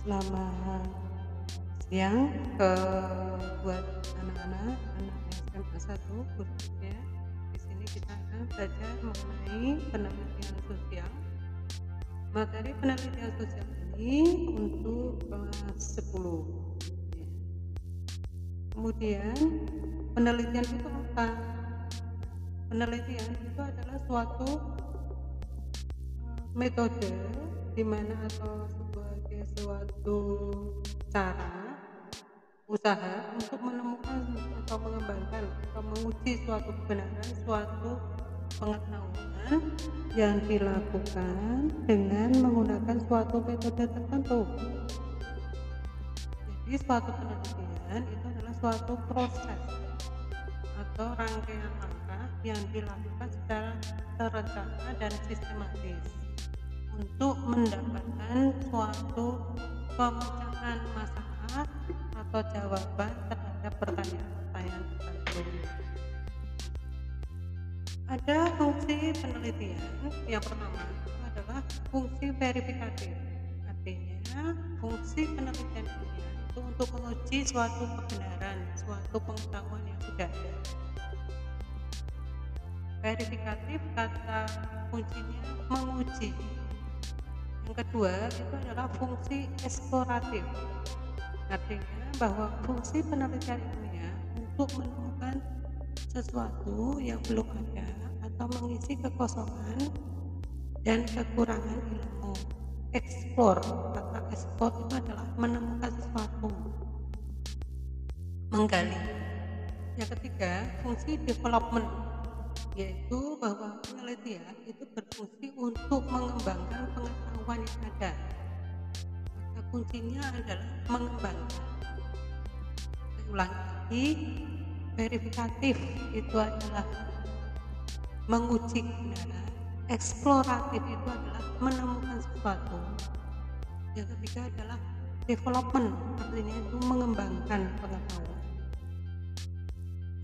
Selamat siang ke buat anak-anak anak SMA 1 khususnya. Di sini kita akan belajar mengenai penelitian sosial. Materi penelitian sosial ini untuk kelas 10. Kemudian penelitian itu apa? Penelitian itu adalah suatu eh, metode di mana atau suatu cara usaha untuk menemukan atau mengembangkan atau menguji suatu kebenaran suatu pengetahuan yang dilakukan dengan menggunakan suatu metode tertentu. Jadi suatu penelitian itu adalah suatu proses atau rangkaian langkah yang dilakukan secara terencana dan sistematis untuk mendapatkan suatu pemecahan masalah atau jawaban terhadap pertanyaan-pertanyaan tertentu. Ada fungsi penelitian yang pertama adalah fungsi verifikatif. Artinya, fungsi penelitian ini itu untuk menguji suatu kebenaran, suatu pengetahuan yang sudah ada. Verifikatif kata kuncinya menguji yang kedua itu adalah fungsi eksploratif. Artinya bahwa fungsi penelitian ilmiah untuk menemukan sesuatu yang belum ada atau mengisi kekosongan dan kekurangan ilmu. Eksplor, kata eksplor itu adalah menemukan sesuatu, menggali. Yang ketiga, fungsi development yaitu bahwa penelitian itu berfungsi untuk mengembangkan pengetahuan yang ada. Kata kuncinya adalah mengembangkan. Saya ulangi lagi, verifikatif itu adalah menguji kebenaran, eksploratif itu adalah menemukan sesuatu. Yang ketiga adalah development, artinya itu mengembangkan pengetahuan.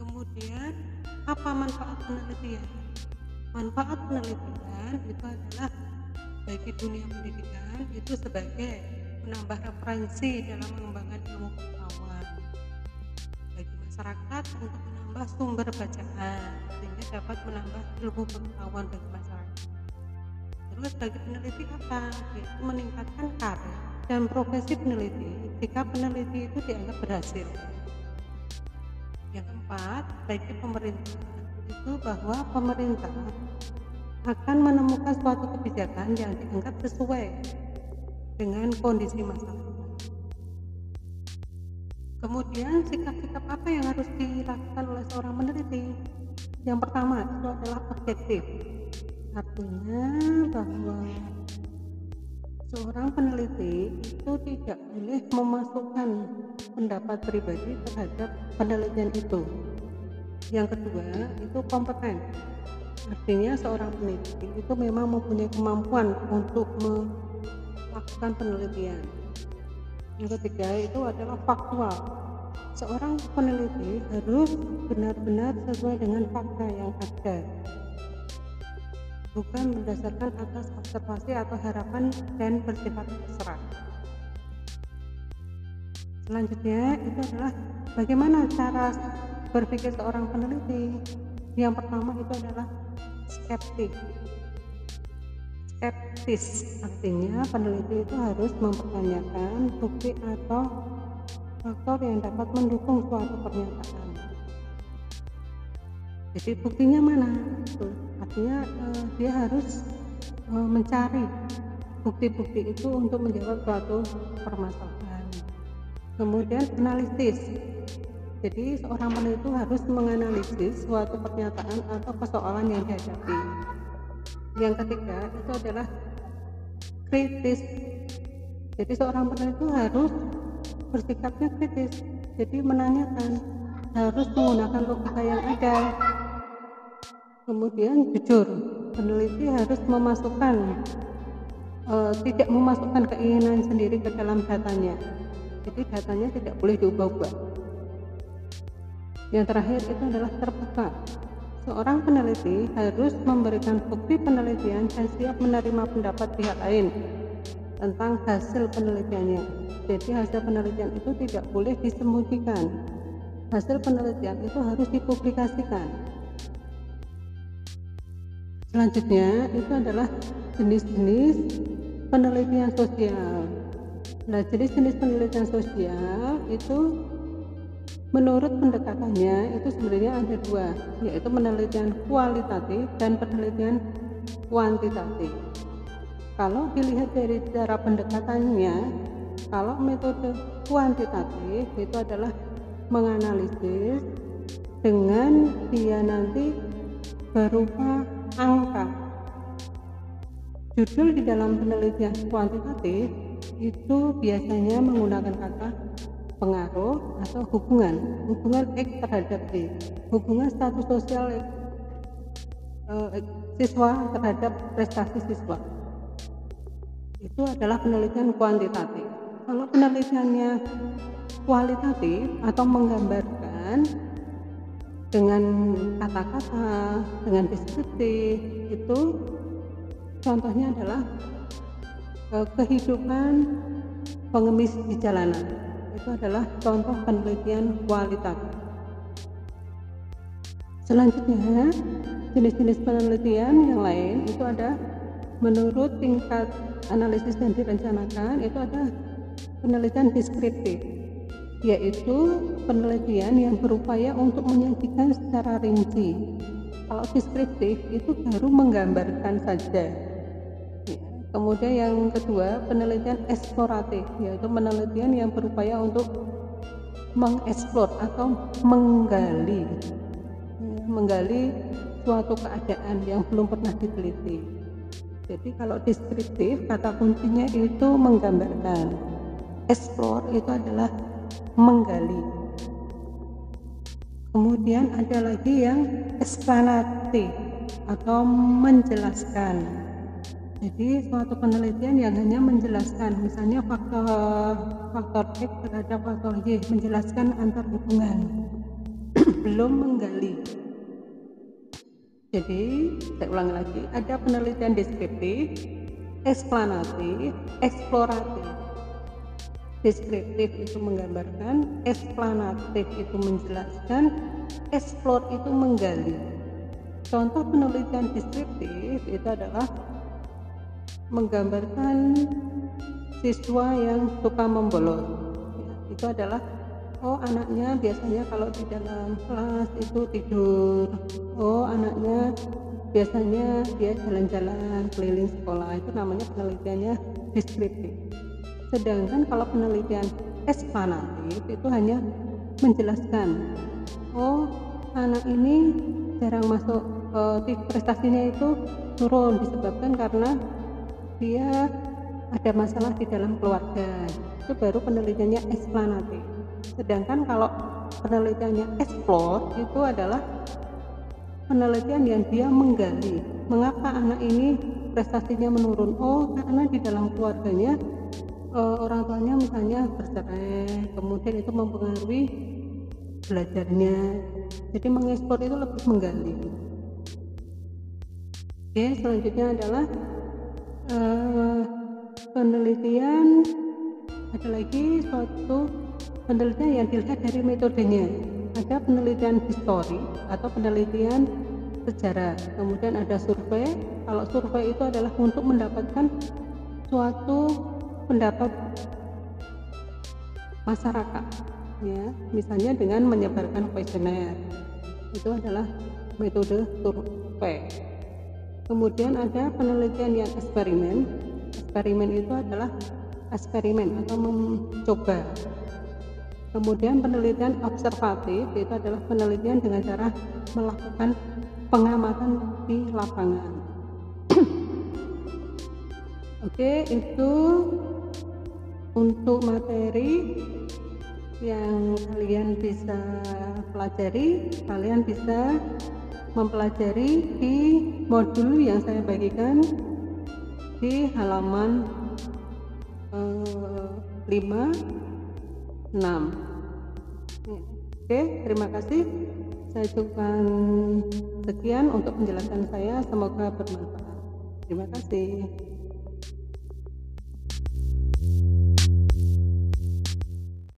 Kemudian apa manfaat penelitian? Manfaat penelitian itu adalah bagi dunia pendidikan itu sebagai menambah referensi dalam mengembangkan ilmu pengetahuan bagi masyarakat untuk menambah sumber bacaan sehingga dapat menambah ilmu pengetahuan bagi masyarakat. Terus bagi peneliti apa? Yaitu meningkatkan karir dan profesi peneliti jika peneliti itu dianggap berhasil. Yang keempat, bagi pemerintah itu bahwa pemerintah akan menemukan suatu kebijakan yang dianggap sesuai dengan kondisi masyarakat. Kemudian sikap-sikap apa yang harus dilakukan oleh seorang peneliti? Yang pertama itu adalah objektif. Artinya bahwa seorang peneliti itu tidak boleh memasukkan pendapat pribadi terhadap penelitian itu. Yang kedua, itu kompeten. Artinya seorang peneliti itu memang mempunyai kemampuan untuk melakukan penelitian. Yang ketiga itu adalah faktual. Seorang peneliti harus benar-benar sesuai dengan fakta yang ada bukan berdasarkan atas observasi atau harapan dan bersifat terserah. Selanjutnya itu adalah bagaimana cara berpikir seorang peneliti. Yang pertama itu adalah skeptik. Skeptis artinya peneliti itu harus mempertanyakan bukti atau faktor yang dapat mendukung suatu pernyataan jadi buktinya mana artinya uh, dia harus uh, mencari bukti-bukti itu untuk menjawab suatu permasalahan kemudian analisis. Jadi seorang peneliti harus menganalisis suatu pernyataan atau persoalan yang dihadapi. Yang ketiga itu adalah kritis. Jadi seorang peneliti harus bersikapnya kritis. Jadi menanyakan harus menggunakan logika yang ada. Kemudian jujur peneliti harus memasukkan uh, tidak memasukkan keinginan sendiri ke dalam datanya jadi datanya tidak boleh diubah-ubah yang terakhir itu adalah terbuka seorang peneliti harus memberikan bukti penelitian dan siap menerima pendapat pihak lain tentang hasil penelitiannya Jadi hasil penelitian itu tidak boleh disembunyikan. Hasil penelitian itu harus dipublikasikan. Selanjutnya itu adalah jenis-jenis penelitian sosial. Nah, jenis-jenis penelitian sosial itu menurut pendekatannya itu sebenarnya ada dua, yaitu penelitian kualitatif dan penelitian kuantitatif. Kalau dilihat dari cara pendekatannya, kalau metode kuantitatif itu adalah menganalisis dengan dia nanti berupa angka. Judul di dalam penelitian kuantitatif itu biasanya menggunakan kata pengaruh atau hubungan hubungan X terhadap Y hubungan status sosial uh, siswa terhadap prestasi siswa. Itu adalah penelitian kuantitatif. Kalau penelitiannya kualitatif atau menggambarkan dengan kata-kata dengan deskriptif itu contohnya adalah Eh, kehidupan pengemis di jalanan. Itu adalah contoh penelitian kualitas selanjutnya jenis-jenis penelitian yang lain itu ada menurut tingkat analisis dan direncanakan itu ada penelitian deskriptif yaitu penelitian yang berupaya untuk menyajikan secara rinci. Kalau deskriptif itu baru menggambarkan saja Kemudian yang kedua, penelitian eksploratif, yaitu penelitian yang berupaya untuk mengeksplor atau menggali menggali suatu keadaan yang belum pernah diteliti. Jadi kalau deskriptif kata kuncinya itu menggambarkan. Explore itu adalah menggali. Kemudian ada lagi yang eksplanatif atau menjelaskan jadi suatu penelitian yang hanya menjelaskan misalnya faktor faktor X terhadap faktor Y menjelaskan antar hubungan. Belum menggali. Jadi saya ulangi lagi ada penelitian deskriptif eksplanatif eksploratif. Deskriptif itu menggambarkan eksplanatif itu menjelaskan eksplor itu menggali. Contoh penelitian deskriptif itu adalah menggambarkan siswa yang suka membolos itu adalah oh anaknya biasanya kalau di dalam kelas itu tidur. Oh anaknya biasanya dia jalan-jalan keliling sekolah. Itu namanya penelitiannya deskriptif. Sedangkan kalau penelitian eksplanatif itu hanya menjelaskan oh anak ini jarang masuk uh, prestasinya itu turun disebabkan karena dia ada masalah di dalam keluarga. Itu baru penelitiannya eksplanatif sedangkan kalau penelitiannya explore itu adalah penelitian yang dia menggali. Mengapa anak ini prestasinya menurun? Oh karena di dalam keluarganya uh, orang tuanya misalnya bercerai kemudian itu mempengaruhi belajarnya. Jadi mengekspor itu lebih menggali. Oke selanjutnya adalah uh, penelitian ada lagi suatu penelitian yang dilihat dari metodenya. Ada penelitian histori atau penelitian sejarah. Kemudian ada survei. Kalau survei itu adalah untuk mendapatkan suatu pendapat masyarakat ya. Misalnya dengan menyebarkan kuesioner. Itu adalah metode survei kemudian ada penelitian yang eksperimen. Eksperimen itu adalah eksperimen atau mencoba. Kemudian penelitian observatif itu adalah penelitian dengan cara melakukan pengamatan di lapangan. Oke itu untuk materi yang kalian bisa pelajari. Kalian bisa mempelajari di modul yang saya bagikan di halaman eh, 5 6 oke terima kasih. Saya cukupkan sekian untuk penjelasan saya. Semoga bermanfaat. Terima kasih